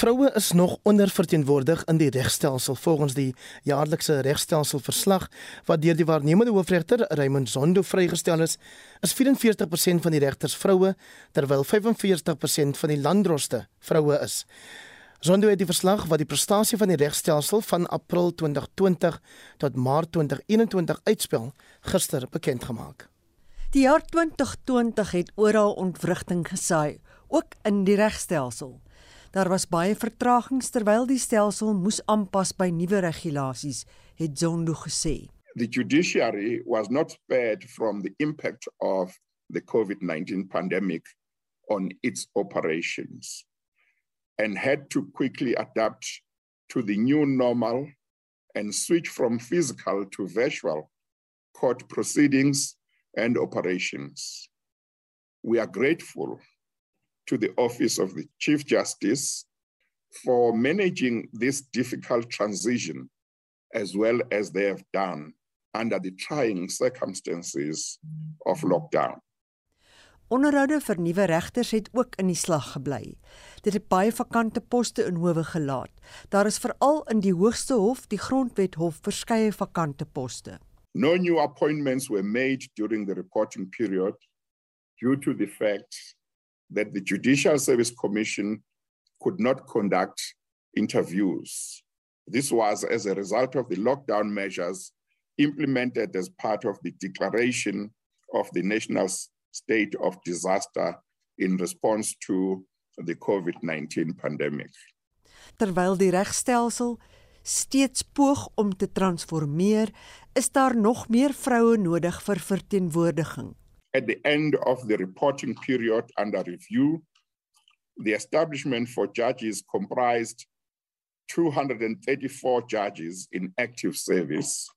Vroue is nog onderverteenwoordig in die regstelsel volgens die jaarlikse regstelselverslag wat deur die waarnemende hoofregter Raymond Zondo vrygestel is. Is 44% van die regters vroue terwyl 45% van die landdroste vroue is. Zondo het die verslag wat die prestasie van die regstelsel van April 2020 tot Maart 2021 uitspel gister bekend gemaak. Die jaar 2020 het oral ontwrigting gesaai, ook in die regstelsel. Daar was baie vertragings terwyl die stelsel moes aanpas by nuwe regulasies, het Zondo gesê. The judiciary was not spared from the impact of the COVID-19 pandemic on its operations and had to quickly adapt to the new normal and switch from physical to virtual court proceedings and operations. We are grateful to the Office of the Chief Justice for managing this difficult transition as well as they have done under the trying circumstances of lockdown. Onderhoude vir nuwe regters het ook in die slag gebly. Dit het baie vakante poste in howe gelaat. Daar is veral in die Hoogste Hof, die Grondwethof, verskeie vakante poste. No new appointments were made during the reporting period due to the fact that the Judicial Service Commission could not conduct interviews. This was as a result of the lockdown measures implemented as part of the declaration of the national state of disaster in response to the COVID-19 pandemic. Terwyl die regstelsel steeds poog om te transformeer, is daar nog meer vroue nodig vir verteenwoordiging. At the end of the reporting period under review, the establishment for judges comprised 234 judges in active service.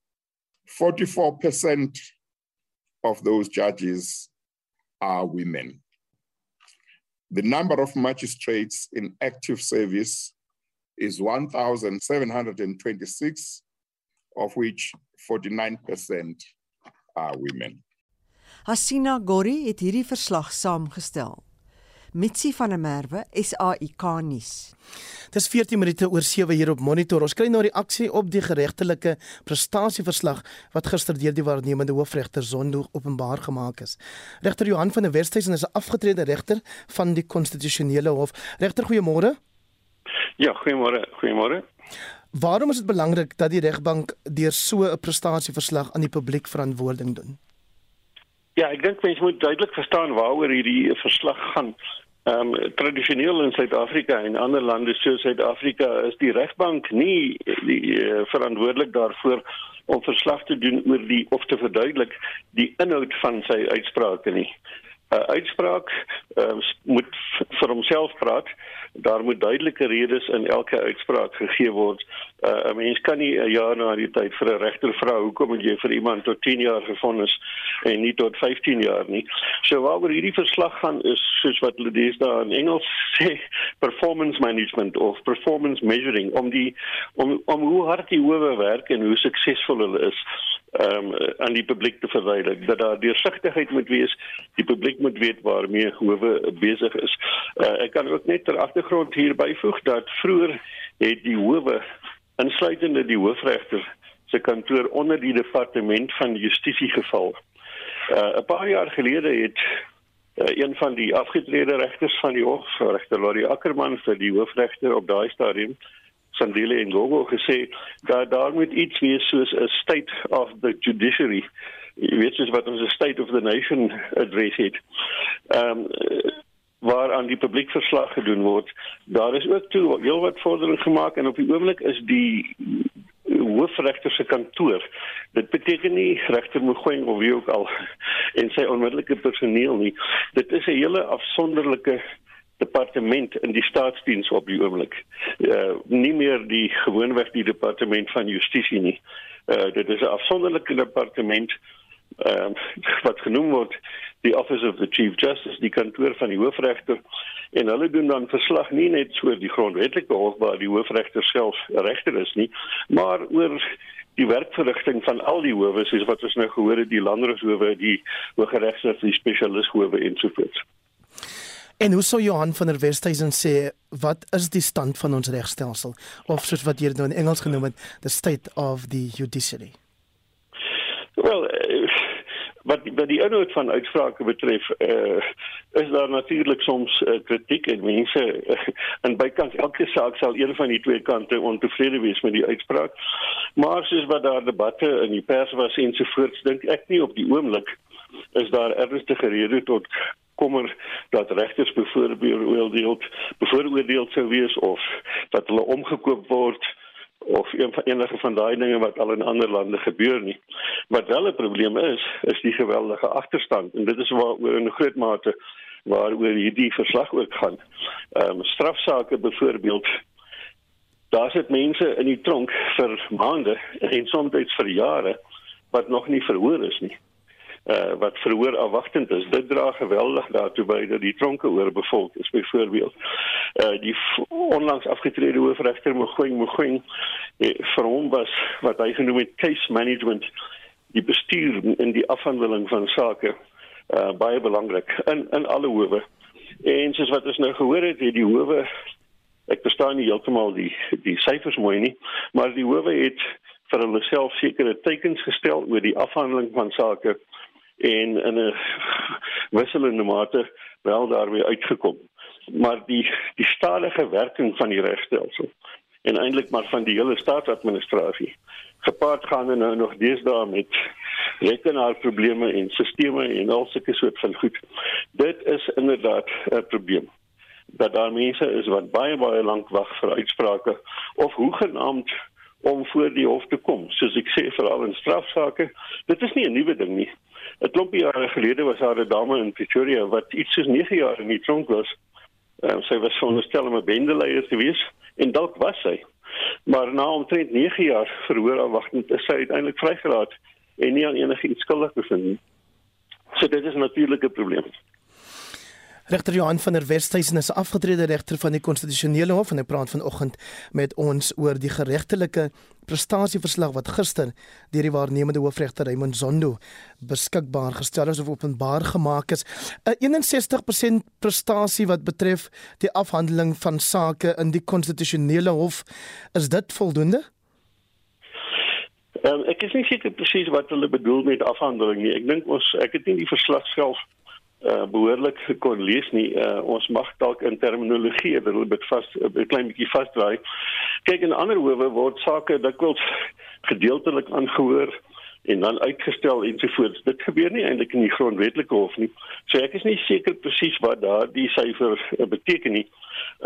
44% of those judges are women. The number of magistrates in active service is 1,726, of which 49% are women. Hasina Gori het hierdie verslag saamgestel. Mitsi van der Merwe, SAIK nuus. Dis 14 minute oor 7 hier op Monitor. Ons kry nou reaksie op die geregtelike prestasieverslag wat gister deur die waarnemende hoofregter Zondo openbaar gemaak is. Regter Johan van der Westhuizen is 'n afgetrede regter van die konstitusionele hof. Regter, goeiemôre. Ja, goeiemôre. Goeiemôre. Waarom is dit belangrik dat die regbank deur so 'n prestasieverslag aan die publiek verantwoording doen? Ja, ek dink mense moet duidelik verstaan waaroor hierdie verslag gaan. Ehm um, tradisioneel in Suid-Afrika en ander lande soos Suid-Afrika is die regbank nie die uh, verantwoordelik daarvoor om verslag te doen oor die of te verduidelik die inhoud van sy uitsprake nie. 'n Uitspraak uh, moet vir homself praat. Daar moet duidelike redes in elke uitspraak gegee word uh, 'n mens kan nie 'n jaar na die tyd vir 'n regter vra hoekom moet jy vir iemand tot 10 jaar gefonnis en nie tot 15 jaar nie. So waaroor hierdie verslag gaan is soos wat hulle dis daar in Engels sê performance management of performance measuring om die om om hoe hard die howe werk en hoe suksesvol hulle is um, aan die publiek te verduidelik dat daar deursigtigheid moet wees die publiek moet weet waarmee howe besig is. Uh, ek kan ook net ter agtergrond hier byvoeg dat vroeër het die howe insluitende die hoofregter se kantoor onder die departement van justisie geval. Uh 'n paar jaar gelede het uh, een van die afgetrede regters van die hof, regter Lori Ackerman vir die hoofregter op daai stadium Sandile en Gogo gesê dat daar moet iets wees soos 'n state of the judiciary. Jy weet soos wat ons 'n state of the nation address het. Ehm um, waar aan die publiek verslag gedoen word. Daar is ook toe heel wat vordering gemaak en op die oomblik is die hoofregter se kantoor. Dit beteken nie regter Mogoeng of wie ook al en sy onmiddellike personeel nie. Dit is 'n hele afsonderlike departement in die staatsdiens op die oomblik. Uh nie meer die gewoonweg die departement van justisie nie. Uh dit is 'n afsonderlike departement ehm uh, wat genoem word die office of the chief justice die kantoor van die hoofregter en hulle doen dan verslag nie net oor die grondwetlike hof waar die hoofregter self regter is nie maar oor die werkverrigting van al die howe soos wat ons nou gehoor het die landdroshowe die hooggeregshof die spesialishowe ensovoorts En hoe sou Johan van der Westhuizen sê wat is die stand van ons regstelsel? Of soos wat jy nou in Engels genoem het, the state of the judiciary? Wel, wat wat die inhoud van uitsprake betref, uh, is daar natuurlik soms uh, kritiek en mense uh, in bykans elke saak sal een van die twee kante ontevrede wees met die uitspraak. Maar soos wat daar debatte in die pers was ensovoorts, dink ek nie op die oomblik is daar ernstige rede tot kommer dat regters bevoorbeeld bevooroordeel sou wees of dat hulle omgekoop word of een van enige van daai dinge wat al in ander lande gebeur nie. Wat wel 'n probleem is, is die geweldige agterstand en dit is waar oor 'n groot mate waaroor hierdie verslag ook gaan. Ehm um, strafsaake byvoorbeeld daar sit mense in die tronk vir maande en soms vir jare wat nog nie verhoor is nie uh, wat verhoor afwagtend is. Dit dra geweldig daartoe by dat die tronke oorbevolk is byvoorbeeld. Uh die onlangs afgetrede hoofregter Mogoeng Mogoeng eh, vir hom was wat hy genoem het case management die bestuur in die afhandeling van sake uh baie belangrik in in alle howe. En soos wat ons nou gehoor het, het die howe ek verstaan nie heeltemal die die syfers mooi nie, maar die howe het vir hulle self sekere teikens gestel oor die afhandeling van sake en in 'n wisselende mate wel daarmee uitgekom. Maar die die stadige werking van die regstelsel en eintlik maar van die hele staatsadministrasie gepaard gaan nou nog deesdae met rekenaarprobleme en sisteme en al sulke soort van goed. Dit is inderdaad 'n probleem dat daar mense is wat baie baie lank wag vir uitsprake of hoegenaamd om voor die hof te kom. Soos ek sê veral in strafsaake, dit is nie 'n nuwe ding nie. 'n klompie jare gelede was daar 'n dame in Pretoria wat iets soos 9 jaar in die tronk was. Uh, sy was veronderstel om 'n bendeleier te wees en dalk was sy. Maar na omtrent 9 jaar verhoor afwagtend is sy uiteindelik vrygelaat en nie aan enige iets skuldig bevind nie. So dit is natuurlik 'n probleem. Regter Johan van der Westhuizen is afgetrede regter van die konstitusionele hof en hy praat vanoggend met ons oor die geregtelike prestasieverslag wat gister deur die waarnemende hoofregter Raymond Zondo beskikbaar gestel is of openbaar gemaak is. 'n 61% prestasie wat betref die afhandeling van sake in die konstitusionele hof. Is dit voldoende? Um, ek is nie seker presies wat hulle bedoel met afhandeling nie. Ek dink ons ek het nie die verslag self uh, behoorlik kon lees nie. Uh, ons mag dalk in terminologie 'n bietjie vas 'n klein bietjie vasdraai. Kyk in ander howe word sake dikwels gedeeltelik aangehoor en dan uitgestel ensovoorts. Dit gebeur nie eintlik in die grondwetlike hof nie. So ek is nie seker presies wat daardie syfer beteken nie.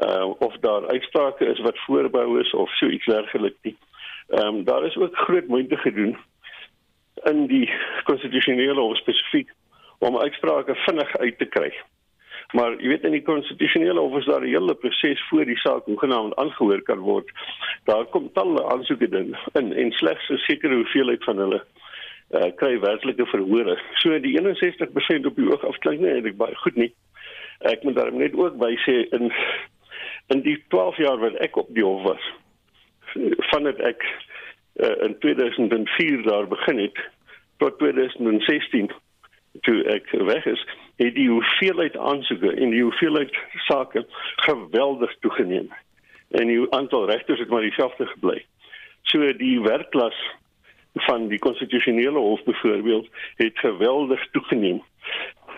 Uh of daar uitsprake is wat voorbou is of so iets dergeliks nie. Ehm um, daar is ook groot moeite gedoen in die konstitusionele hof spesifiek om uitsprake vinnig uit te kry. Maar jy weet in die konstitusionele hof is daar 'n hele proses voor die saak hoegenaamd aangehoor kan word. Daar kom talle aansoeke in en, slegs 'n sekere hoeveelheid van hulle uh, kry werklike verhore. So die 61% op die oog af klink nie eintlik baie goed nie. Ek moet daarom net ook by sê in in die 12 jaar wat ek op die hof was vandat ek uh, in 2004 daar begin het tot 2016 toe ek weg is, het die hoeveelheid aansoeke en die hoeveelheid sake geweldig toegeneem. En die aantal regters het maar dieselfde gebly. So die werkklas van die konstitusionele hof byvoorbeeld het geweldig toegeneem.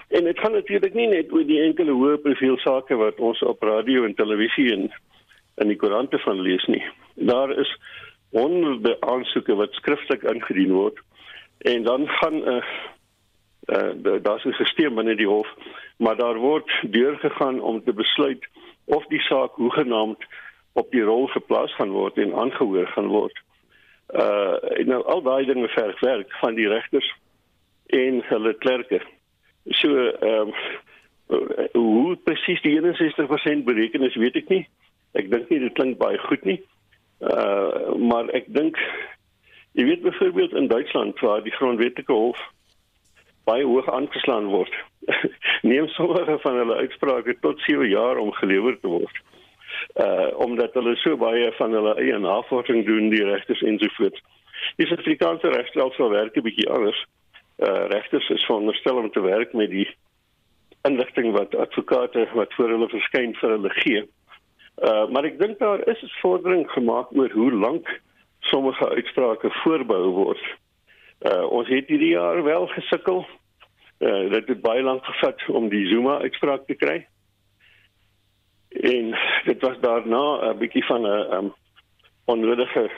En dit gaan natuurlik nie net oor die enkele hoë profiel sake wat ons op radio en televisie en in die koerante van lees nie. Daar is honderde aansoeke wat skriftelik ingedien word en dan gaan 'n uh, uh, daar's 'n stelsel binne die hof, maar daar word deurgegaan om te besluit of die saak hoegenaamd op die rol geplaas gaan word en aangehoor gaan word. Uh nou al daai dinge verg werk van die regters en hulle klerke. So ehm um, hoe presies die 61% bereken is, weet ek nie. Ek dink nie dit klink baie goed nie. Uh maar ek dink jy weet byvoorbeeld in Duitsland waar die grondwetlike hof baie hoog aangeslaan word. Neem sommige van hulle uitsprake tot 7 jaar om gelewer te word. Uh omdat hulle so baie van hulle eie navorsing doen, die regters ensovoorts. Die Suid-Afrikaanse regstelsel werk 'n bietjie anders. Uh regters is veronderstel om te werk met die inligting wat advokate wat voor hulle verskyn vir hulle gee. Uh maar ek dink daar is 'n vordering gemaak oor hoe lank sommige uitsprake voorbehou word. Uh ons het hierdie jaar wel gesukkel. Uh dit het baie lank gevat om die Zuma uitspraak te kry. En dit was daarna 'n bietjie van 'n um, onnodige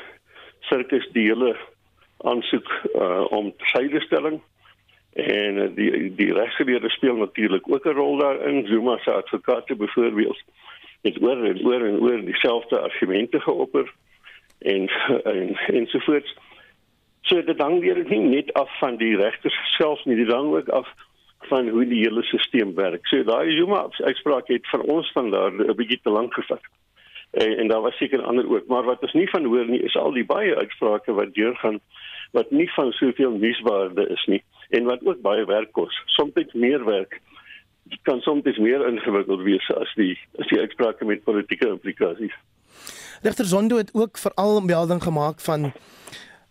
sirkus die hele aansoek uh om sydestelling en uh, die die regsgeleerde speel natuurlik ook 'n rol daarin. Zuma se advokate byvoorbeeld het oor en oor en oor dieselfde argumente geopper en en ensovoorts. So dit hang weer nie net af van die regters self nie, dit hang ook af van hoe die hele stelsel werk. So daai Zuma uitspraak het vir ons van daar 'n bietjie te lank gevat. En, en daar was seker ander ook, maar wat ons nie van hoor nie is al die baie uitsprake wat deurgaan wat nie van soveel nuuswaarde is nie en wat ook baie werk kos. Soms meer werk kan soms meer ingewikkeld wees as die as die uitsprake met politieke implikasies. Regter Zondo het ook veral melding gemaak van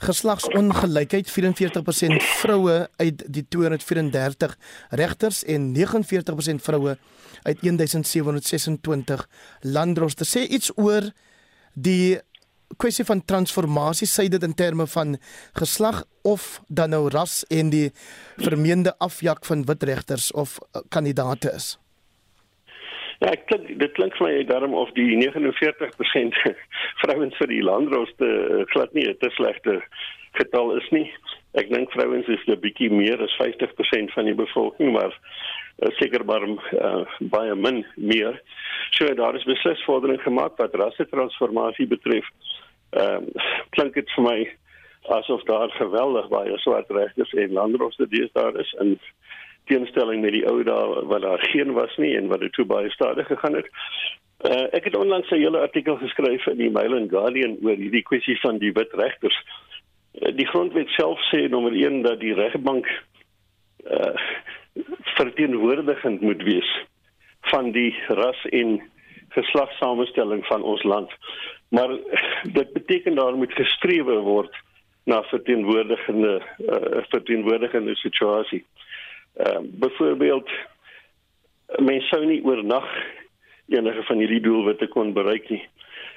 geslagsongelykheid 44% vroue uit die 234 regters en 49% vroue uit 1726 landdroste sê iets oor die kwessie van transformasie sê dit in terme van geslag of dan nou ras en die vermeende afjak van wit regters of uh, kandidate is. Ja, ek klink dit klink vir my daarom of die 49% vrouens vir die landroste uh, glad nie 'n te slegte getal is nie. Ek dink vrouens is 'n bietjie meer as 50% van die bevolking, maar uh, seker maar uh, baie min meer. So daar is beslis vordering gemaak wat rasse transformasie betref. Ehm um, klink dit vir my asof daar geweldig baie swart regters en landroste dies daar is in teenstelling met die ou dae wat daar geen was nie en wat dit toe baie stadig gegaan het. Uh, ek het onlangs 'n hele artikel geskryf in die Mail and Guardian oor hierdie kwessie van die wit regters. Uh, die grondwet self sê nommer 1 dat die regbank uh verteenwoordigend moet wees van die ras en geslagssamestelling van ons land. Maar dit beteken daar moet gestrewe word na verteenwoordigende uh, verteenwoordigende situasie. Ehm uh, byvoorbeeld mense sou nie oornag enige van hierdie doelwitte kon bereik nie.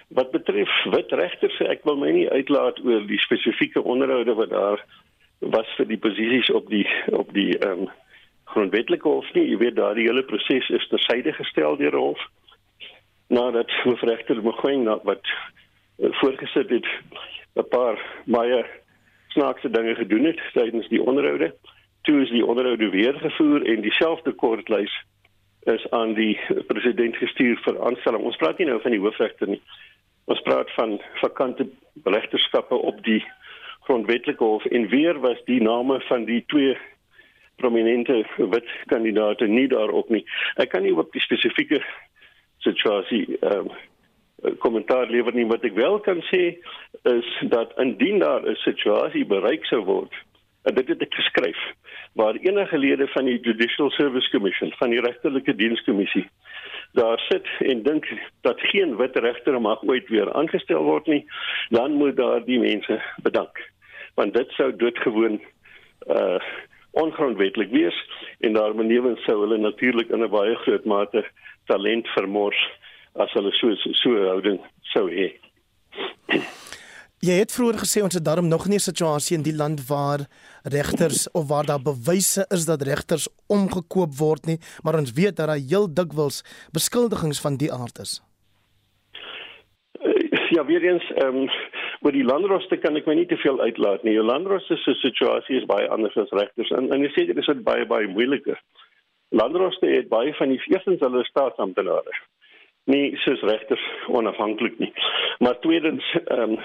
Wat betref wit regters, ek wil my nie uitlaat oor die spesifieke onderhoude wat daar was vir die posisies op die op die ehm um, grondwetlike hof nie. Jy weet daardie hele proses is tersyde gestel deur hof nadat hoofregter Mogoeng wat uh, voorgesit het 'n paar baie snaakse dinge gedoen het tydens die onderhoude. Toe is die onderhoude weer gevoer en dieselfde kortlys is aan die president gestuur vir aanstelling. Ons praat nie nou van die hoofregter nie. Ons praat van vakante regterskappe op die grondwetlike hof en weer was die name van die twee prominente wit kandidaate nie daarop nie. Ek kan nie op die spesifieke situasie ehm um, kommentaar lewer nie wat ek wel kan sê is dat indien daar 'n situasie bereik sou word en dit het ek geskryf waar enige lede van die Judicial Service Commission van die regterlike dienskommissie daar sit en dink dat geen wit regter mag ooit weer aangestel word nie dan moet daar die mense bedank want dit sou doodgewoon uh ongrondwetlik wees en daar benewens sou hulle natuurlik in 'n baie groot mate talent vermors as hulle so so houding sou hê. Jy het vroeër gesê ons het daarom nog nie 'n situasie in die land waar regters of waar daar bewyse is dat regters omgekoop word nie, maar ons weet dat daar heel dikwels beskuldigings van die aard is. Ja, weer eens ehm um, oor die landroste kan ek my nie te veel uitlaat nie. Die landroste se situasie is baie anders as regters en en ek sê dit is baie baie moeiliker. Landroste het baie van die eerstens hulle staatsamptenare. Nie soos regters onafhanklik nie. Maar tweedens ehm um,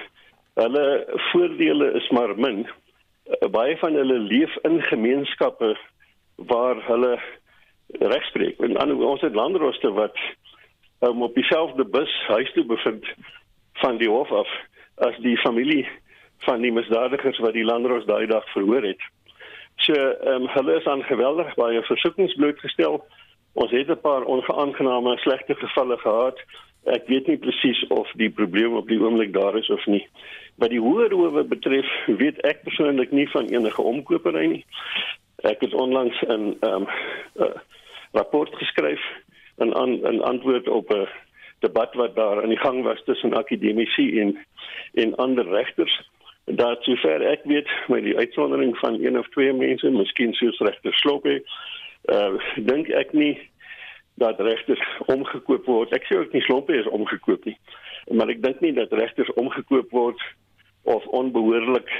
hulle voordele is maar min. Uh, baie van hulle leef in gemeenskappe waar hulle regspreek. En dan ons het landroste wat um, op dieselfde bus huis toe bevind van die hof af as die familie van die misdadigers wat die landros daai dag verhoor het. So ehm um, hulle is aan geweldig baie versoekings blootgestel. Ons het 'n paar onaangename slegte gevalle gehad. Ek weet nie presies of die probleem op die oomblik daar is of nie. Wat die hoër howe betref, weet ek persoonlik nie van enige omkopery nie. Ek het onlangs in ehm um, uh, rapport geskryf in aan in antwoord op 'n debat wat daar aan die gang was tussen akademici en en ander regters. Dat sover ek weet, met die uitsondering van een of twee mense, miskien soos regter Sloppe, uh dink ek nie dat regters omgekoop word. Ek sê ook nie Sloppe is omgekoop nie. Maar ek dink nie dat regters omgekoop word of onbehoorlik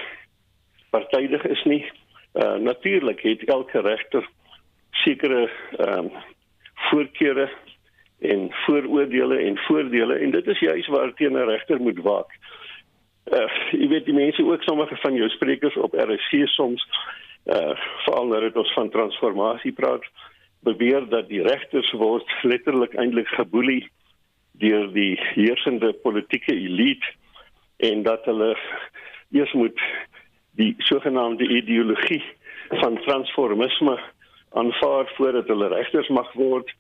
partydig is nie. Uh natuurlik het elke regter sekere ehm um, voorkeure en vooroordeele en voordele en dit is juis waar teen 'n regter moet waak. Uh jy weet die mense ook sommige van jou sprekers op RC soms uh veral nou dat ons van transformasie praat beweer dat die regters word letterlik eintlik geboelie deur die heersende politieke elite en dat hulle eers moet die sogenaamde ideologie van transformisme aanvaar voordat hulle regters mag word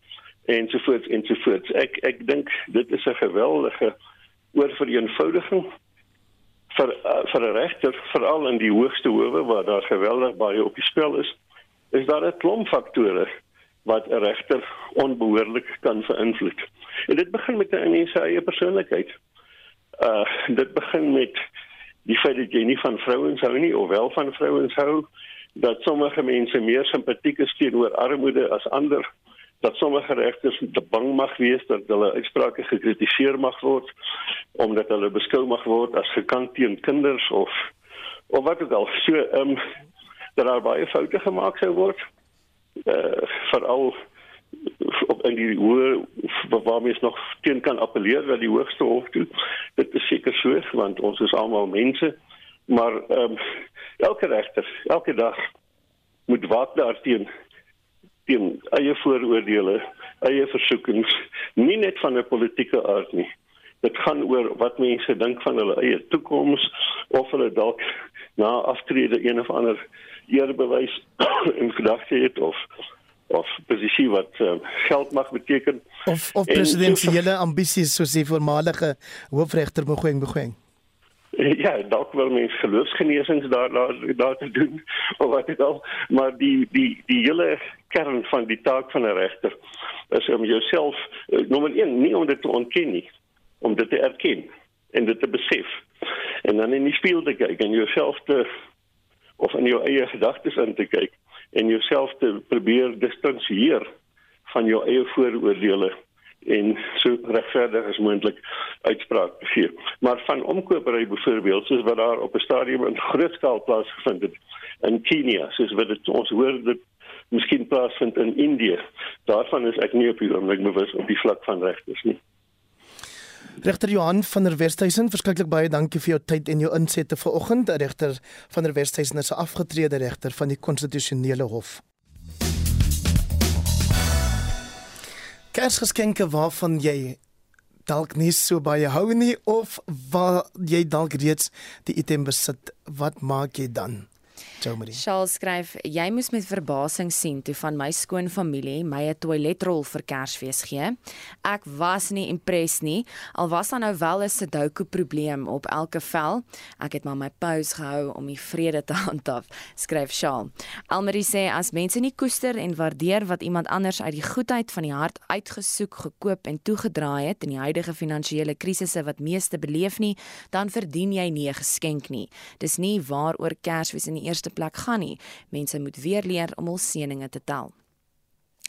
ensovoorts ensovoorts. Ek ek dink dit is 'n geweldige oorvereenvoudiging vir uh, vir 'n regter veral in die hoogste howe waar daar geweldig baie op die spel is. Is daar 'n klomp faktore wat 'n regter onbehoorlik kan beïnvloed. En dit begin met 'n mens se eie persoonlikheid. Uh dit begin met die feit dat jy nie van vrouens hou nie of wel van vrouens hou dat sommige mense meer simpatiek is teenoor armoede as ander dat sommige regters te bang mag wees dat hulle uitsprake gekritiseer mag word omdat hulle beskou mag word as gekant teen kinders of of wat dit al. So ehm um, dat daar baie foute gemaak sou word uh veral op in die hoë waar mens nog teen kan appeleer dat die hoogste hof toe dit is seker so want ons is almal mense maar ehm um, elke regter elke dag moet waak daarteen teen eie vooroordeele, eie versoekings, nie net van 'n politieke aard nie. Dit gaan oor wat mense dink van hulle eie toekoms of hulle dalk na aftrede een of ander eerbewys in gedagte het of of posisie wat uh, geld mag beteken. Of of presidentsiële ambisies soos die voormalige hoofregter Mogoeng Mogoeng ja, dalk wil mens geloofsgenesings daar daar daar te doen of wat dit al, maar die die die hele kern van die taak van 'n regter is om jouself eh, nommer 1 nie om dit te ontken nie, om dit te erken en dit te besef. En dan in die spieël te kyk en jouself te of in jou eie gedagtes in te kyk en jouself te probeer distansieer van jou eie vooroordeele en so regverdig as moontlik uitspraak gee. Maar van omkopery byvoorbeeld, soos wat daar op 'n stadium in groot skaal plaasgevind het in Kenia, soos wat dit ons hoor dit miskien plaasvind in Indië, daarvan is ek nie op die oomblik bewus op die vlak van regters nie. Regter Johan van der Westhuizen, verskriklik baie dankie vir jou tyd en jou insette vanoggend. Regter van der Westhuizen is 'n afgetrede regter van die konstitusionele hof. Kersgeskenke waarvan jy dalk nie so baie hou nie of waar jy dalk reeds die item besit, wat maak jy dan? Charles skryf: "Jy moes met verbasing sien toe van my skoon familie my 'n toiletrol vir Kersfees gee. Ek was nie impressed nie, al was daar nou wel 'n Sudoku probleem op elke vel. Ek het maar my pause gehou om die vrede te handhaaf," skryf Charles. Almarie sê as mense nie koester en waardeer wat iemand anders uit die goedheid van die hart uitgesoek, gekoop en toegedraai het in die huidige finansiële krisisse wat meeste beleef nie, dan verdien jy nie 'n geskenk nie. Dis nie waaroor Kersfees in die eerste eerste plek gaan nie. Mense moet weer leer om hul seëninge te tel.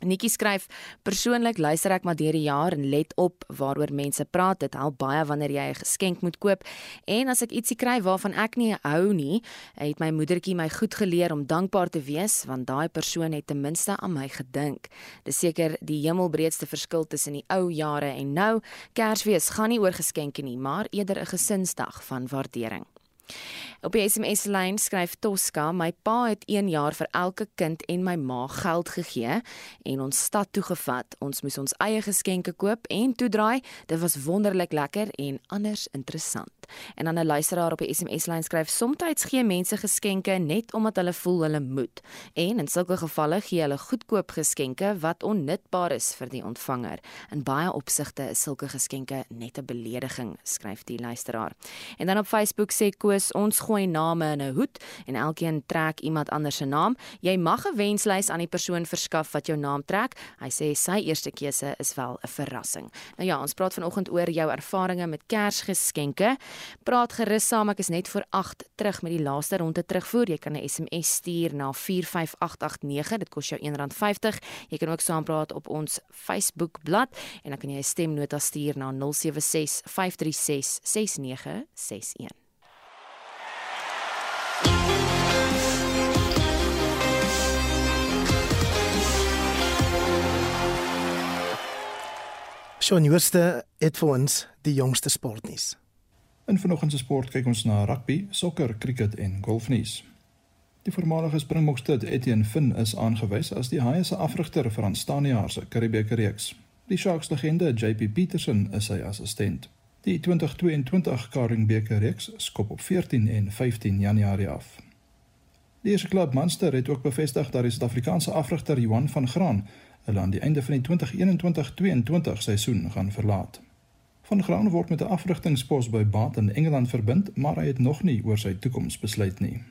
Nikki skryf: "Persoonlik luister ek maar deur die jaar en let op waaroor mense praat. Dit help baie wanneer jy 'n geskenk moet koop. En as ek ietsie kry waarvan ek nie hou nie, het my moedertjie my goed geleer om dankbaar te wees want daai persoon het ten minste aan my gedink. Dis seker die hemelbreedste verskil tussen die ou jare en nou. Kersfees gaan nie oor geskenke nie, maar eerder 'n gesinsdag van waardering." Op die SMS lyn skryf Tosca: "My pa het 1 jaar vir elke kind en my ma geld gegee en ons stad toe gevat. Ons moes ons eie geskenke koop en toedraai. Dit was wonderlik lekker en anders interessant." En dan 'n luisteraar op die SMS lyn skryf: "Somstyds gee mense geskenke net omdat hulle voel hulle moet en in sulke gevalle gee hulle goedkoop geskenke wat onnutbaar is vir die ontvanger. In baie opsigte is sulke geskenke net 'n belediging," skryf die luisteraar. En dan op Facebook sê Koos is ons gooi name in 'n hoed en elkeen trek iemand anders se naam. Jy mag 'n wenslys aan die persoon verskaf wat jou naam trek. Hy sê sy eerste keuse is wel 'n verrassing. Nou ja, ons praat vanoggend oor jou ervarings met Kersgeskenke. Praat gerus saam, ek is net voor 8 terug met die laaste ronde terugvoer. Jy kan 'n SMS stuur na 45889. Dit kos jou R1.50. Jy kan ook saampraat op ons Facebook bladsy en dan kan jy 'n stemnota stuur na 076 536 6961. Shaun Jooste het vir ons die jongste sportnuus. In vanoggend se sport kyk ons na rugby, sokker, cricket en golfnuus. Die voormalige Springbokstud Etienne Finn is aangewys as die Haie se afrigter vir aanstaande jaar se Karibebeker reeks. Die Sharks legende JP Peterson is sy assistent. Die 2022 Karibebeker reeks skop op 14 en 15 Januarie af. Die eerste klub Munster het ook bevestig dat die Suid-Afrikaanse afrigter Johan van Graan hulle aan die einde van die 2021-22 seisoen gaan verlaat. Van Graan word met 'n afrigtingspos by Bath in Engeland verbind, maar hy het nog nie oor sy toekoms besluit nie.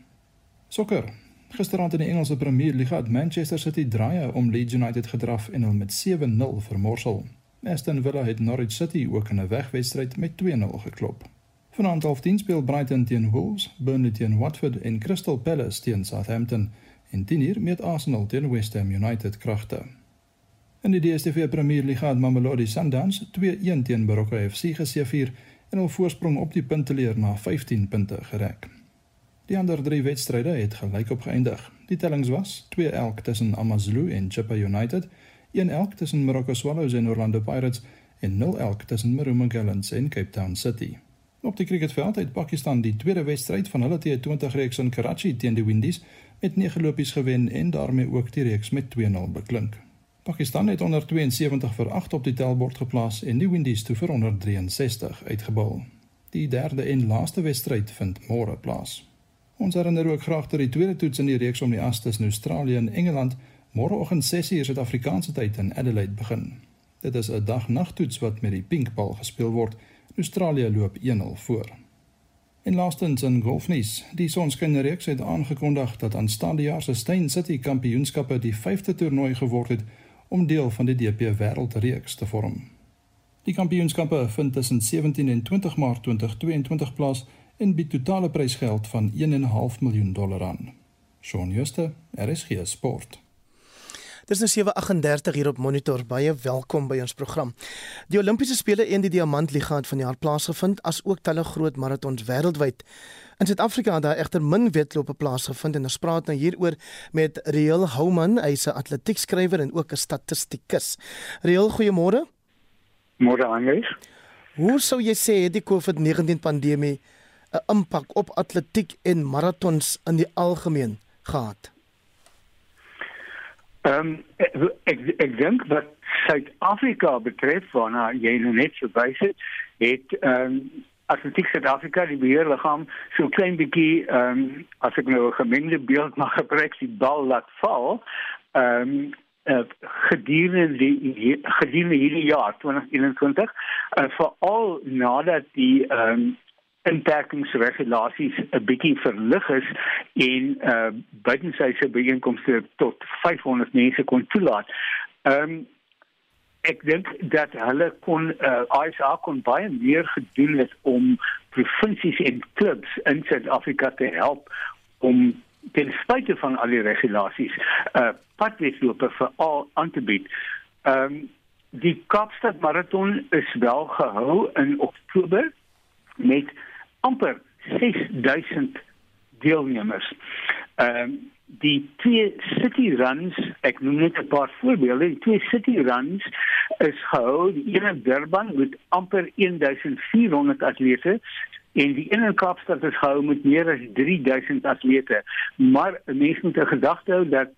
Sokker. Gisteraand in die Engelse Premier League het Manchester City draaie om Leeds United gedraf en hulle met 7-0 vermorsel. Aston Villa het Norwich City ook in 'n wegwedstryd met 2-0 geklop. Vanaand half 10 speel Brighton teen Wolves, Burnley teen Watford en Crystal Palace teen Southampton en 10:00 met Arsenal teen West Ham United kragte. In die DStv Premier League het Mamelodi Sundowns 2-1 teen Baroka FC geseëvier en hul voorsprong op die punteleer na 15 punte gereg. Die ander 3 wedstryde het gelyk op geëindig. Die tellings was 2 elk tussen AmaZulu en Chippa United, 1 elk tussen Morocco Swallows en Orlando Pirates en 0 elk tussen Maruma Gallants en Cape Town City. Op die cricketveld het Pakistan die tweede wedstryd van hulle T20 reeks in Karachi teen die Windies met 9 lopies gewen en daarmee ook die reeks met 2-0 beklink. Pakistan het onder 72 vir 8 op die tellbord geplaas en die Windies toe vir onder 63 uitgebal. Die derde en laaste wedstryd vind môre plaas. Ons herinner ook graag dat die tweede toets in die reeks om die as tussen Australië en Engeland môreoggend 6:00 Suid-Afrikaanse tyd in Adelaide begin. Dit is 'n dag-nagtoets wat met die pinkbal gespeel word. Australië loop 1-0 voor. En laastens in golfnuus, die Sonskynreeks het aangekondig dat aanstaande jaar se Steyn City Kampioenskappe die 5de toernooi geword het om deel van die DP Wêreldreeks te vorm. Die kampioenskappe vind tussen 17 en 20 Maart 2022 plaas en bied totale prysgeld van 1.5 miljoen dollar aan. Shaun Schuster, RSG Sport. Dis nou 7:38 hier op Monitor. Baie welkom by ons program. Die Olimpiese spele en die Diamantliga het vanjaar plaasgevind as ook talle groot maratons wêreldwyd. In Suid-Afrika het daar egter min wedlope plaasgevind en ons praat nou hieroor met Reël Houman, hy's 'n atletiekskrywer en ook 'n statistikus. Reël, goeiemôre. Môre aan Hoe sou jy sê het die COVID-19 pandemie 'n impak op atletiek en maratons in die algemeen gehad? Ehm um, ek ek, ek dink wat Suid-Afrika betref, waarna jy nou net verwys het, het ehm um, Atletiek Suid-Afrika die beheerliggaam so klein bietjie ehm um, as ek nou 'n gemengde beeld mag gebruik die bal laat val ehm um, uh, gedurende die gedurende hierdie jaar 2021 uh, veral nadat die ehm um, inperkingsregulasies 'n bietjie verlig is en uh buitensyse byeenkomste tot 500 mense kon toelaat. Ehm um, ek dink dat hulle kon uh, eh, ISA kon baie meer gedoen het om provinsies en klubs in Suid-Afrika te help om ten spyte van al die regulasies uh padweglope vir al aan te bied. Ehm um, die Kaapstad Marathon is wel gehou in Oktober met amper 6000 deelnemers. Ehm um, die twee city runs, ek noem net 'n paar voorbeelde, die twee city runs is gehou, die een in Durban met amper 1400 atlete en die een in Kaapstad is gehou met meer as 3000 atlete. Maar mense moet 'n gedagte hou dat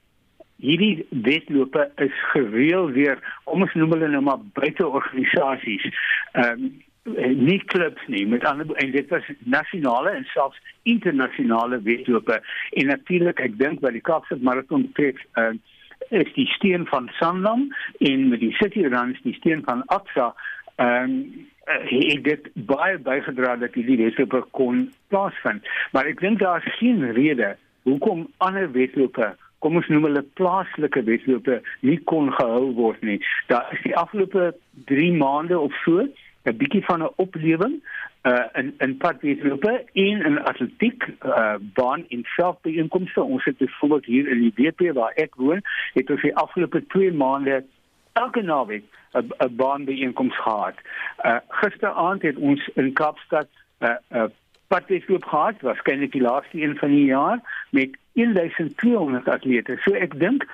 hierdie wedlope is gereël weer, kom ons noem hulle nou maar buite organisasies. Ehm um, nie klubs nie met ander en dit was nasionale en selfs internasionale wedlope en natuurlik ek dink by die Kaapstad Marathon betref uh, is die steen van Sanlam en met die City Runs die steen van Absa um, het dit baie bygedra dat hierdie wedlope kon plaasvind. Maar ek dink daar is geen rede hoekom ander wedlope kom ons noem hulle plaaslike wedlope nie kon gehou word nie. Daar is die afgelope 3 maande of so 'n bietjie van 'n oplewing uh in in padwedlope en in atletiek uh baan en selfbeinkomste. Ons het byvoorbeeld hier in die WP waar ek woon, het ons die afgelope 2 maande elke naweek 'n baanbeeenkoms gehad. Uh gisteraand het ons in Kaapstad uh, 'n uh, padwedloop gehad, waarskynlik die laaste een van die jaar met 1200 atlete. So ek dink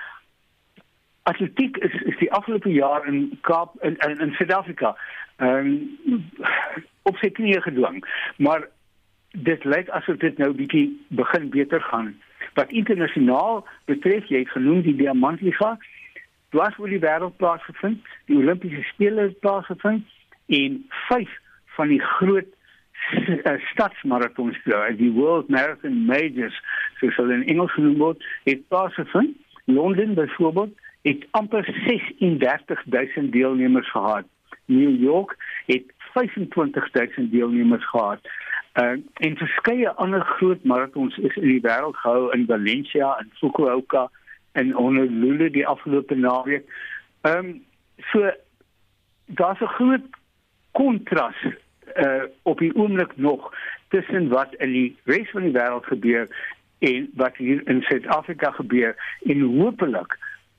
atletiek is is die afgelope jaar in Kaap in in, in Suid-Afrika ehm um, op sy knieë gedwing. Maar dit lyk asof dit nou bietjie begin beter gaan. Wat internasionaal betref, jy het genoem die Diamantliga, dwars oor die wêreld plaasgevind, die Olimpiese spele plaasgevind en vyf van die groot uh, stadsmarathons, uh, die World Marathon Majors, soos hulle in Engels genoem word, het plaasgevind. Londen byvoorbeeld het amper 36000 deelnemers gehad. New York het 25000 deelnemers gehad. Uh, en verskeie ander groot maratons is in die wêreld gehou in Valencia en Fukuoka en Honolulu die afgelope naweek. Ehm um, so daar's 'n groot kontras uh, op die oomblik nog tussen wat in die res van die wêreld gebeur en wat hier in Suid-Afrika gebeur en hopelik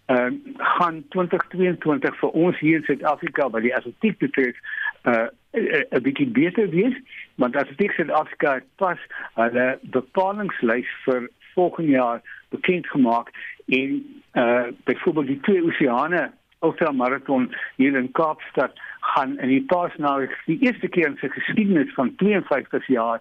uh, gaan 2022 vir ons hier in Suid-Afrika wat die atletiek betref uh 'n bietjie beter wees want atletiek Suid-Afrika pas hulle bepalingslys vir volgende jaar bekend gemaak en uh byvoorbeeld die twee oseane ultramaraton hier in Kaapstad gaan in die paasnaweek die eerste keer in sy geskiedenis van 52 jaar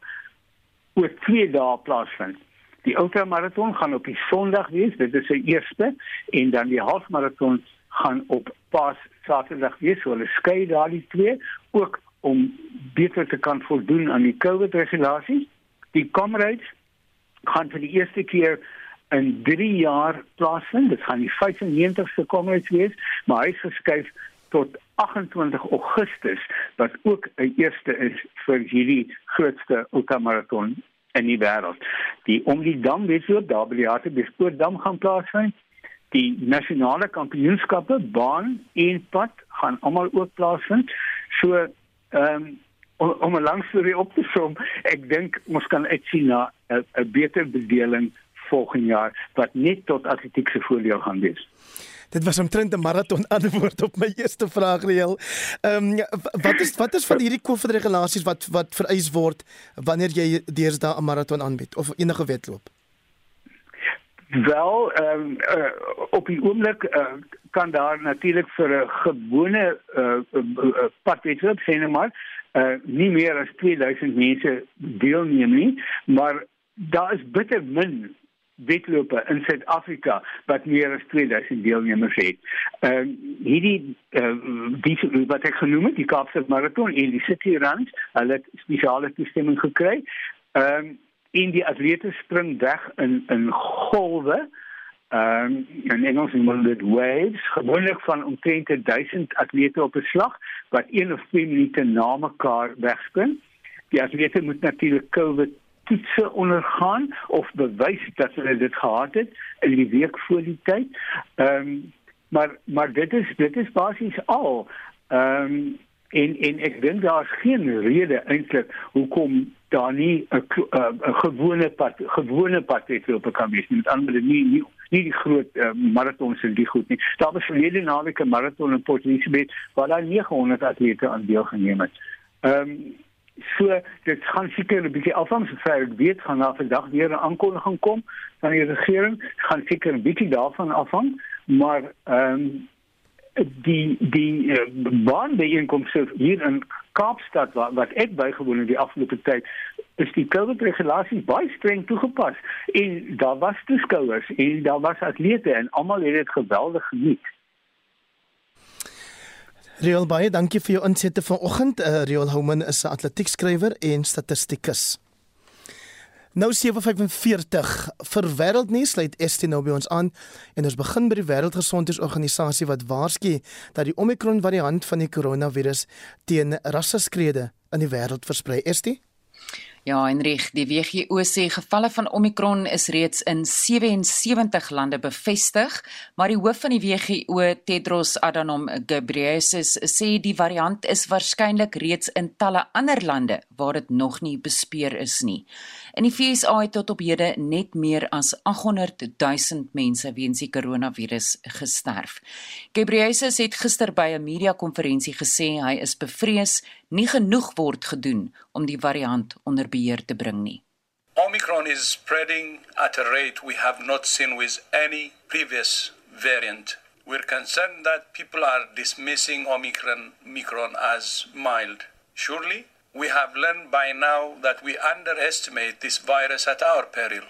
oor 2 dae plaasvind. Die ultramaraton gaan op die Sondag wees, dit is sy eerste en dan die halfmaraton gaan op Paas Saterdag wees. So hulle skei daardie twee ook om beter te kan voldoen aan die COVID regulasies. Die Comrades gaan vir die eerste keer in 3 jaar plaasvind. Dit gaan die 95ste Comrades wees, maar hy is geskuif tot 28 Augustus wat ook 'n eerste is vir hierdie grootste ultramaraton in die wêreld. Die om die dam wedloop daar by die Hartbeespoortdam gaan plaasvind. Die nasionale kampioenskappe baan en pad gaan almal ook plaasvind. So ehm um, om, om 'n lang storie op te som, ek dink ons kan uitsien na 'n beter bedeling volgende jaar wat net tot atletiese voordeel gaan wees. Dit was omtrent 'n maraton antwoord op my eerste vraag reël. Ehm um, wat is wat is van hierdie COVID regulasies wat wat vereis word wanneer jy deesdae 'n maraton aanbied of enige wedloop? Wel, ehm um, uh, op die oomblik uh, kan daar natuurlik vir 'n gewone uh, uh, padwedloop sê net maar uh, nie meer as 2000 mense deelneem nie, maar daar is bitter min wedlope in Suid-Afrika wat meer as 2000 deelnemers het. Ehm uh, hierdie uh, die wat ek genoem het, die Kaapse Marathon en die City Run, hulle het spesiale toestemming gekry. Ehm um, en die atlete spring weg in in golwe. Ehm um, en Engels noem dit waves, gewoonlik van omtrent 1000 atlete op 'n slag wat 1 of 2 minute na mekaar wegspring. Die atlete moet natuurlik COVID toetse ondergaan of bewys dat hulle dit gehad het in die week voor die tyd. Ehm um, maar maar dit is dit is basies al. Ehm um, en en ek dink daar's geen rede eintlik hoekom daar nie 'n 'n gewone pad gewone pad het op kan wees. Met ander nie nie nie die groot uh, maratons en die goed nie. Daar was verlede naweek 'n maraton in Port Elizabeth waar daar 900 atlete aan deelgeneem het. Ehm um, So dit gaan seker 'n bietjie afhang sover ek weet gaan daar vandag weer 'n aankondiging kom van die regering. Gaan seker 'n bietjie daarvan afhang maar ehm um, die die uh, baanbeeenkomste hier in Kaapstad wat, wat ek bygewoon het die afgelope tyd is die COVID regulasies baie streng toegepas. En daar was toeskouers en daar was atlete en almal het dit geweldig geniet Riel baie dankie vir jou insette vanoggend. Uh, Riel Houman is 'n atletiekskrywer en statistikus. Nou 7:45 vir wêreldnuus sluit ST nou by ons aan en ons begin by die Wêreldgesondheidsorganisasie wat waarsku dat die Omicron variant van die koronavirus teen rasseskrede in die wêreld versprei. ST Ja, Henrich, die WHO sê gevalle van Omicron is reeds in 77 lande bevestig, maar die hoof van die WHO, Tedros Adhanom Ghebreyesus, sê die variant is waarskynlik reeds in talle ander lande waar dit nog nie bespeer is nie. In die VSA het tot op hede net meer as 800 000 mense weens die koronavirus gesterf. Ghebreyesus het gister by 'n media-konferensie gesê hy is bevrees nie genoeg word gedoen om die variant onder beheer te bring nie. Omicron is spreading at a rate we have not seen with any previous variant. We're concerned that people are dismissing Omicron, Omicron as mild. Surely We have learned by now that we underestimate this virus at our peril.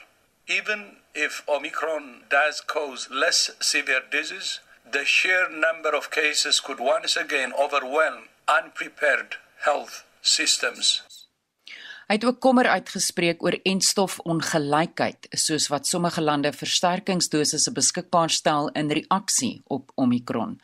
Even if Omicron does cause less severe disease, the sheer number of cases could once again overwhelm unprepared health systems. Hy het ook kommer uitgespreek oor entstofonggelykheid, soos wat sommige lande versterkingsdosisse beskikbaar stel in reaksie op Omicron.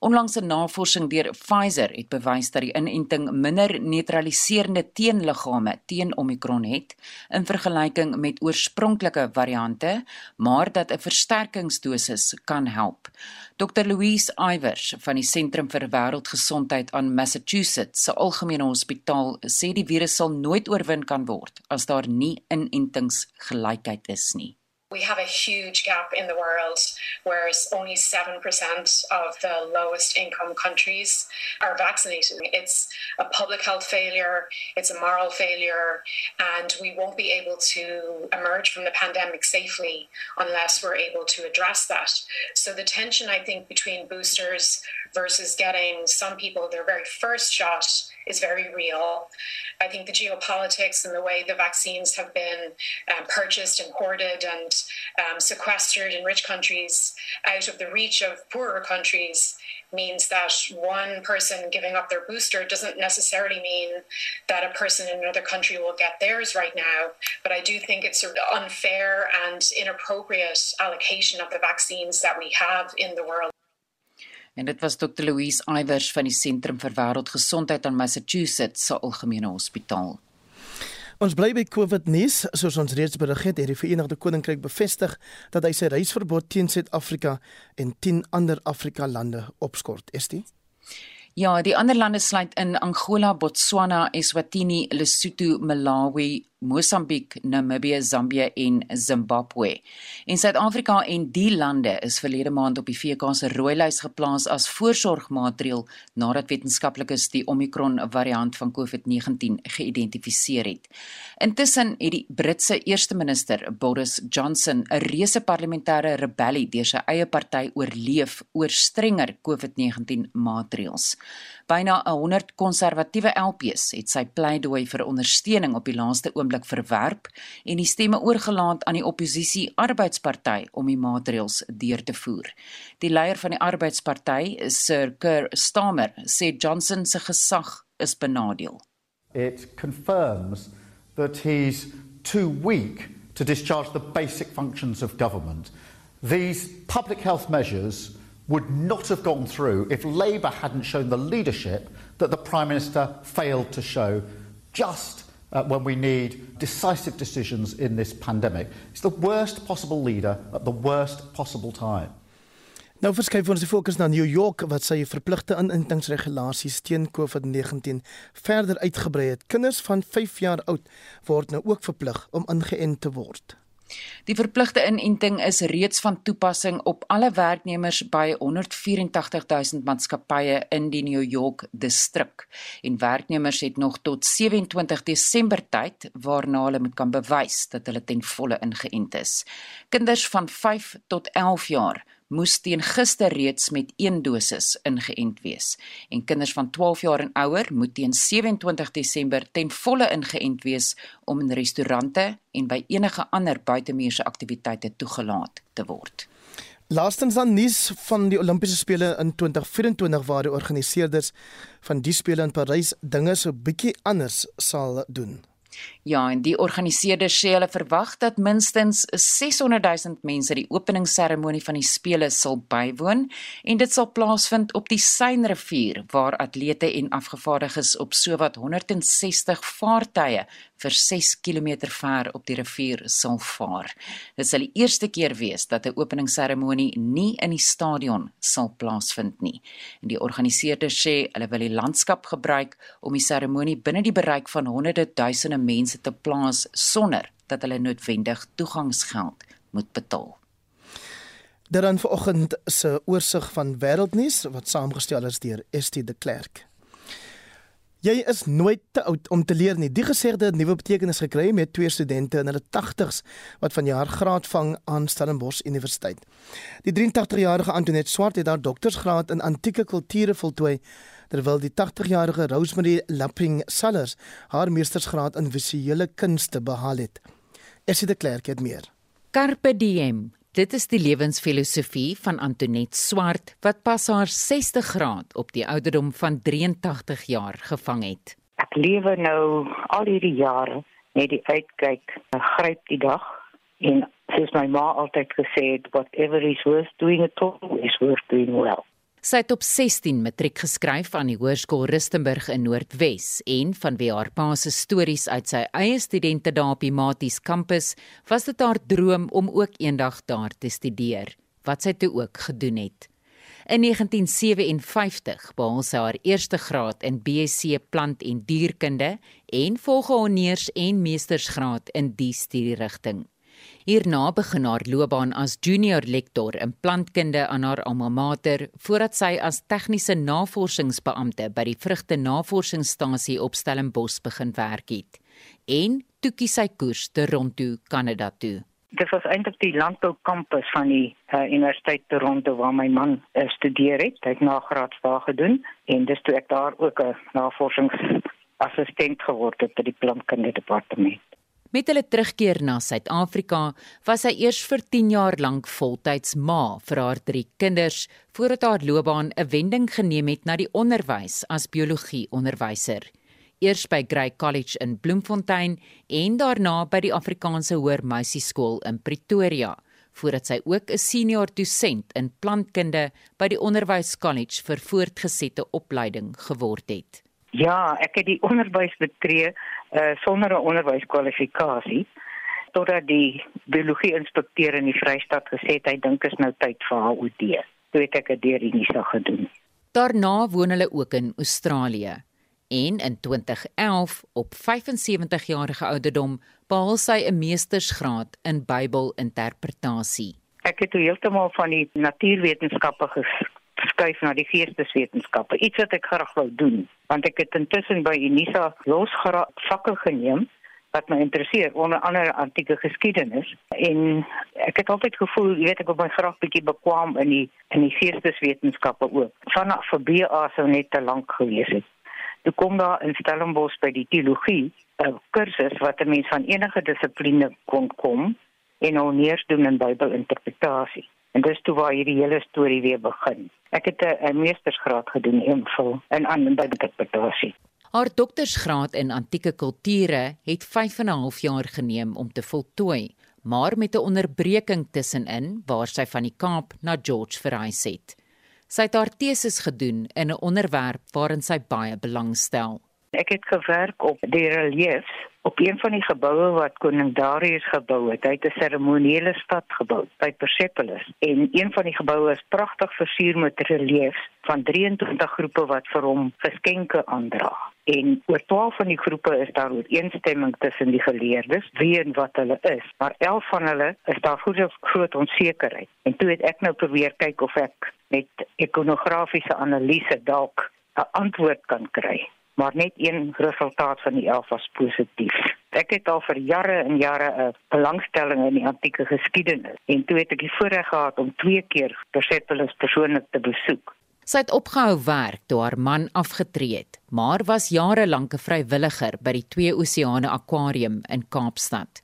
Onlangse navorsing deur Pfizer het bewys dat die inenting minder neutraliserende teenliggame teen Omicron het in vergelyking met oorspronklike variante, maar dat 'n versterkingsdosis kan help. Dr Louise Ivers van die Sentrum vir Wêreldgesondheid aan Massachusetts se Algemene Hospitaal sê die virus sal nooit oorwin kan word as daar nie inentingsgelykheid is nie. We have a huge gap in the world where only 7% of the lowest income countries are vaccinated. It's a public health failure, it's a moral failure, and we won't be able to emerge from the pandemic safely unless we're able to address that. So, the tension, I think, between boosters versus getting some people their very first shot is very real. I think the geopolitics and the way the vaccines have been um, purchased and hoarded and um, sequestered in rich countries out of the reach of poorer countries means that one person giving up their booster doesn't necessarily mean that a person in another country will get theirs right now. But I do think it's of unfair and inappropriate allocation of the vaccines that we have in the world. En dit was Dr Louise Ivers van die Sentrum vir Wêreldgesondheid aan Massachusetts se Algemene Hospitaal. Ons bly by COVID nuus. Soos ons reeds berig het, het die Verenigde Koninkryk bevestig dat hy sy reisverbod teen Suid-Afrika en 10 ander Afrika lande opskort. Is dit? Ja, die ander lande sluit in Angola, Botswana, Eswatini, Lesotho, Malawi, Mosambiek, Namibië, Zambië en Zimbabwe. En Suid-Afrika en die lande is verlede maand op die VK se rooi lys geplaas as voorsorgmaatreël nadat wetenskaplikes die Omicron variant van COVID-19 geïdentifiseer het. Intussen het die Britse eerste minister Boris Johnson 'n reuse parlementêre rebellie deur sy eie party oorleef oor strenger COVID-19 maatreëls. Byna 100 konservatiewe LPs het sy pleidooi vir ondersteuning op die laaste oomblik verwerp en die stemme oorgelaat aan die oppositie Arbeidsparty om die maatreëls deur te voer. Die leier van die Arbeidsparty, Sir Keir Starmer, sê Johnson se gesag is benadeel. It confirms that he's too weak to discharge the basic functions of government. These public health measures would not have gone through if Labour hadn't shown the leadership that the Prime Minister failed to show just uh, when we need decisive decisions in this pandemic. It's the worst possible leader at the worst possible time. Nou verskuif ons die fokus na New York wat sy verpligte inentingsregulasies teen COVID-19 verder uitgebrei het. Kinders van 5 jaar oud word nou ook verplig om ingeënt te word. Die verpligte inenting is reeds van toepassing op alle werknemers by 184000 maatskappye in die New York distrik. En werknemers het nog tot 27 Desember tyd waarna hulle moet kan bewys dat hulle ten volle ingeënt is. Kinders van 5 tot 11 jaar moes teen gister reeds met een dosis ingeënt wees en kinders van 12 jaar en ouer moet teen 27 Desember ten volle ingeënt wees om in restaurante en by enige ander buitemuurse aktiwiteite toegelaat te word. Laastens dan nuus van die Olimpiese spele in 2024 waar die organiseerders van die spele in Parys dinge so bietjie anders sal doen. Ja, en die organiseerders sê hulle verwag dat minstens 600 000 mense die openingsseremonie van die spele sal bywoon en dit sal plaasvind op die Seinrivier waar atlete en afgevaardiges op sowat 160 vaartuie vir 6 km ver op die rivier sal vaar. Dit sal die eerste keer wees dat 'n openingsseremonie nie in die stadion sal plaasvind nie. En die organiseerders sê hulle wil die landskap gebruik om die seremonie binne die bereik van honderde duisende mense te plaas sonder dat hulle noodwendig toegangsgeld moet betaal. Dan vanoggend se oorsig van wêreldnuus wat saamgestel is deur ST de Klerk. Jy is nooit te oud om te leer nie. Die gesegde het nuwe betekenis gekry met twee studente in hulle 80's wat vanjaar graad vang aan Stellenbosch Universiteit. Die 83-jarige Antoinette Swart het haar doktorsgraad in antieke kulture voltooi terwyl die 80-jarige Rosemary Lapping Sellers haar meestersgraad in visuele kunste behaal het. Essie de Klerk het meer. Carpe diem. Dit is die lewensfilosofie van Antoinette Swart wat pas haar 60 graad op die ouderdom van 83 jaar gevang het. Ek lewe nou al hierdie jare met die uitkyk, gryp die dag en soos my ma altyd gesê het, whatever is worth doing at all is worth doing well. Sy het op 16 matriek geskryf aan die Hoërskool Rustenburg in Noordwes en vanweë haar pa se stories uit sy eie studente daar op die Maties kampus, was dit haar droom om ook eendag daar te studeer, wat sy toe ook gedoen het. In 1957 behaal sy haar eerste graad in BSc Plant en Dierkunde en volg haar honeurs en meestersgraad in die studierigting. Hierna begin haar loopbaan as junior lektor in plantkunde aan haar alma mater voordat sy as tegniese navorsingsbeampte by die vrugte navorsingsstasie op Stellenbosch begin werk het. En toe kies sy koers Toronto, Kanada toe. Dit was eintlik die landboukampus van die uh, Universiteit Toronto waar my man uh, studeer het. Hy het nagraads daar gedoen en dis toe ek daar ook 'n navorsingsassistent geword het by die plantkunde departement. Met hulle terugkeer na Suid-Afrika, was sy eers vir 10 jaar lank voltyds ma vir haar drie kinders, voordat haar loopbaan 'n wending geneem het na die onderwys as biologie-onderwyser. Eers by Grey College in Bloemfontein en daarna by die Afrikaanse Hoër Meisieskool in Pretoria, voordat sy ook 'n senior dosent in plantkunde by die Onderwys College vir voortgesette opleiding geword het. Ja, ek het die onderwys betree uh, sonder 'n onderwyskwalifikasie totdat die biologie inspekteur in die Vrystaat gesê het hy dink is nou tyd vir HOD. Toe het ek dit deur die NISA gedoen. Daarna woon hulle ook in Australië en in 2011 op 75 jarige ouderdom behaal sy 'n meestersgraad in Bybelinterpretasie. Ek het heeltemal van die natuurwetenskappe geskuif na die geesteswetenskappe, iets wat ek graag wou doen, want ek het intussen by Unisa losgeraak vakke geneem wat my interesseer onder andere antieke geskiedenis. En ek het altyd gevoel jy weet ek wil my graag bietjie bekwam in die in die geesteswetenskappe ook. Vanaf vir BA sou net te lank gewees het. Toe kom daar in Stellenbosch by die teologie 'n kursus wat 'n mens van enige dissipline kon kom en honeurs doen in Bybelinterpretasie En dis toe waar hierdie hele storie weer begin. Ek het 'n meestersgraad gedoen in invul in aan by interpretasie. Haar doktorsgraad in antieke kulture het 5 en 'n half jaar geneem om te voltooi, maar met 'n onderbreking tussenin waar sy van die Kaap na George verhuis het. Sy het haar teses gedoen in 'n onderwerp waarin sy baie belangstel. Ek het gewerk op die reliefs op een van die geboue wat koning Darius gebou het. Hy het 'n seremoniële stad gebou by Persepolis en een van die geboue is pragtig versier met reliefs van 23 groepe wat vir hom geskenke aandra. En oor 12 van die groepe is daar ooreenstemming tussen die geleerdes wie en wat hulle is, maar 11 van hulle is daar groot groot onsekerheid. En toe het ek nou probeer kyk of ek met ikonografiese analise dalk 'n antwoord kan kry maar net een resultaat van die 11 was positief. Ek het al vir jare en jare 'n belangstelling in die antieke geskiedenis en toe het ek die voorreg gehad om twee keer Persepolis persoonlik te besoek. Sy het opgehou werk toe haar man afgetree het, maar was jare lank 'n vrywilliger by die Twee Oseane Aquarium in Kaapstad.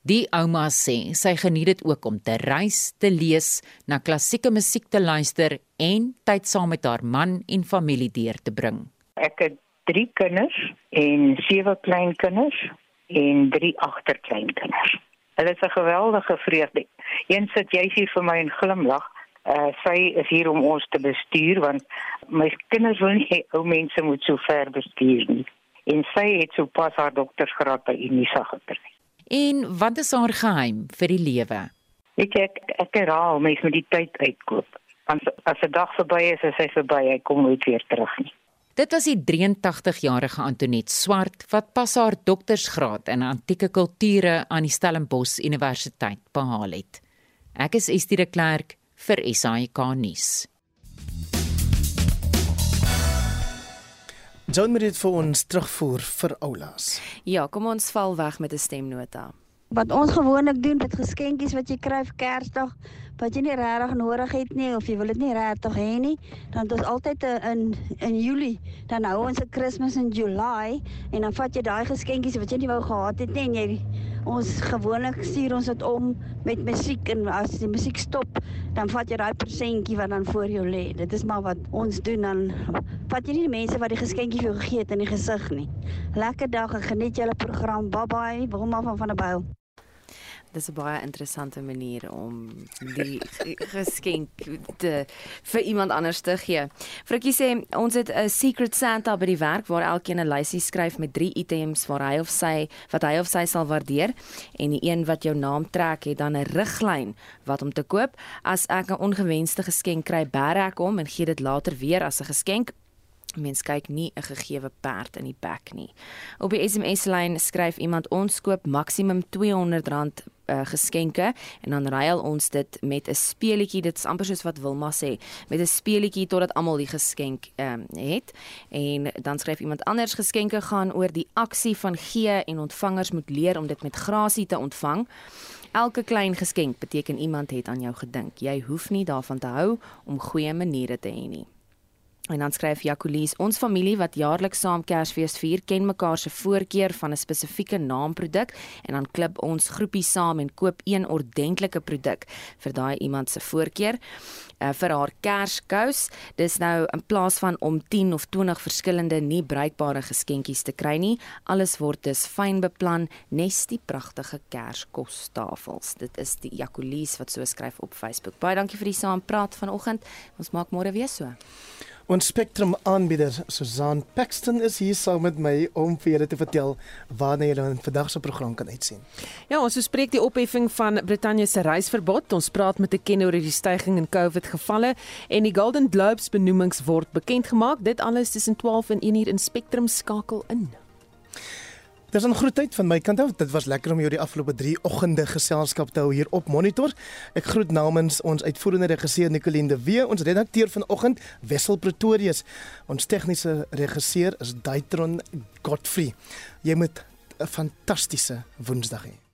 Die ouma sê sy geniet dit ook om te reis, te lees, na klassieke musiek te luister en tyd saam met haar man en familie deur te bring. Ek het drie kinders en sewe kleinkinders en drie agterkleinkinders. Hulle is 'n geweldige vreugde. Een sit jy hier vir my en glimlag. Uh, sy is hier om ons te bestuur want my kinders wil nie ou mense moet so ver bestuur nie. En sy het sopas haar doktorsgraad by Unisa gekry. En wat is haar geheim vir die lewe? Weet jy ek ek herhaal mens moet die tyd uitkoop. Want as 'n dag verby is, is hy verby, hy kom nooit weer terug nie. Dit was die 83-jarige Antoinette Swart wat pas haar doktorsgraad in antieke kulture aan die Stellenbosch Universiteit behaal het. Ek is Estie de Klerk vir SAK nuus. John Merit vir ons terugvoer vir oulas. Ja, kom ons val weg met 'n stemnota. Wat ons gewoonlik doen met geskenkies wat jy kry vir Kersdag, wat jy nie regtig nodig het nie of jy wil dit nie regtig hê nie, dan ons altyd in in Julie, dan hou ons 'n Kersfees in July en dan vat jy daai geskenkies wat jy nie wou gehad het nie en jy ons gewoonlik stuur ons dit om met musiek en as die musiek stop, dan vat jy daai persentjie wat dan voor jou lê. Dit is maar wat ons doen dan vat jy nie die mense wat die geskenkie vir jou gegee het in die gesig nie. Lekker dag en geniet julle program. Bye bye. Wilma van van der Byl. Dis 'n baie interessante manier om die geskenk te vir iemand anders te gee. Frikkie sê ons het 'n secret Santa by die werk waar elkeen 'n lysie skryf met 3 items waar hy of sy wat hy of sy sal waardeer en die een wat jou naam trek het dan 'n riglyn wat om te koop. As ek 'n ongewenste geskenk kry, bær ek hom en gee dit later weer as 'n geskenk Mens kyk nie 'n gegeewe perd in die bek nie. Op die SMS lyn skryf iemand ons koop maksimum R200 uh, geskenke en dan ruil ons dit met 'n speelietjie. Dit is amper soos wat Wilma sê, met 'n speelietjie totdat almal die geskenk um, het. En dan skryf iemand anders geskenke gaan oor die aksie van gee en ontvangers moet leer om dit met grasie te ontvang. Elke klein geskenk beteken iemand het aan jou gedink. Jy hoef nie daarvan te hou om goeie maniere te hê nie. En dan skryf Jacolies, ons familie wat jaarliks saam Kersfees vier, ken mekaar se voorkeur van 'n spesifieke naamproduk en dan klip ons groepie saam en koop een ordentlike produk vir daai iemand se voorkeur uh, vir haar Kerskous. Dis nou in plaas van om 10 of 20 verskillende nie bruikbare geskenkies te kry nie, alles word dus fyn beplan, nes die pragtige Kerskostafels. Dit is die Jacolies wat so skryf op Facebook. Baie dankie vir die saampraat vanoggend. Ons maak môre weer so. Ons Spectrum aanbieder Susan Paxton is hier saam met my om vir julle te vertel wanneer julle vandag se program kan uitsien. Ja, ons bespreek die opheffing van Brittanje se reisverbod. Ons praat met 'n kenner oor die stygings in COVID gevalle en die Golden Globes benoemings word bekend gemaak. Dit alles tussen 12 en 1 uur in Spectrum skakel in. Dis 'n groet tyd van my kant af. Dit was lekker om jou die afgelope 3 oggende geselskap te hou hier op Monitor. Ek groet namens ons uitvoerende regisseur Nicoline de Wee, ons redakteur vanoggend Wessel Pretorius. Ons tegniese regisseur is Daitron Godfrey. Jy moet 'n fantastiese Woensdag hê.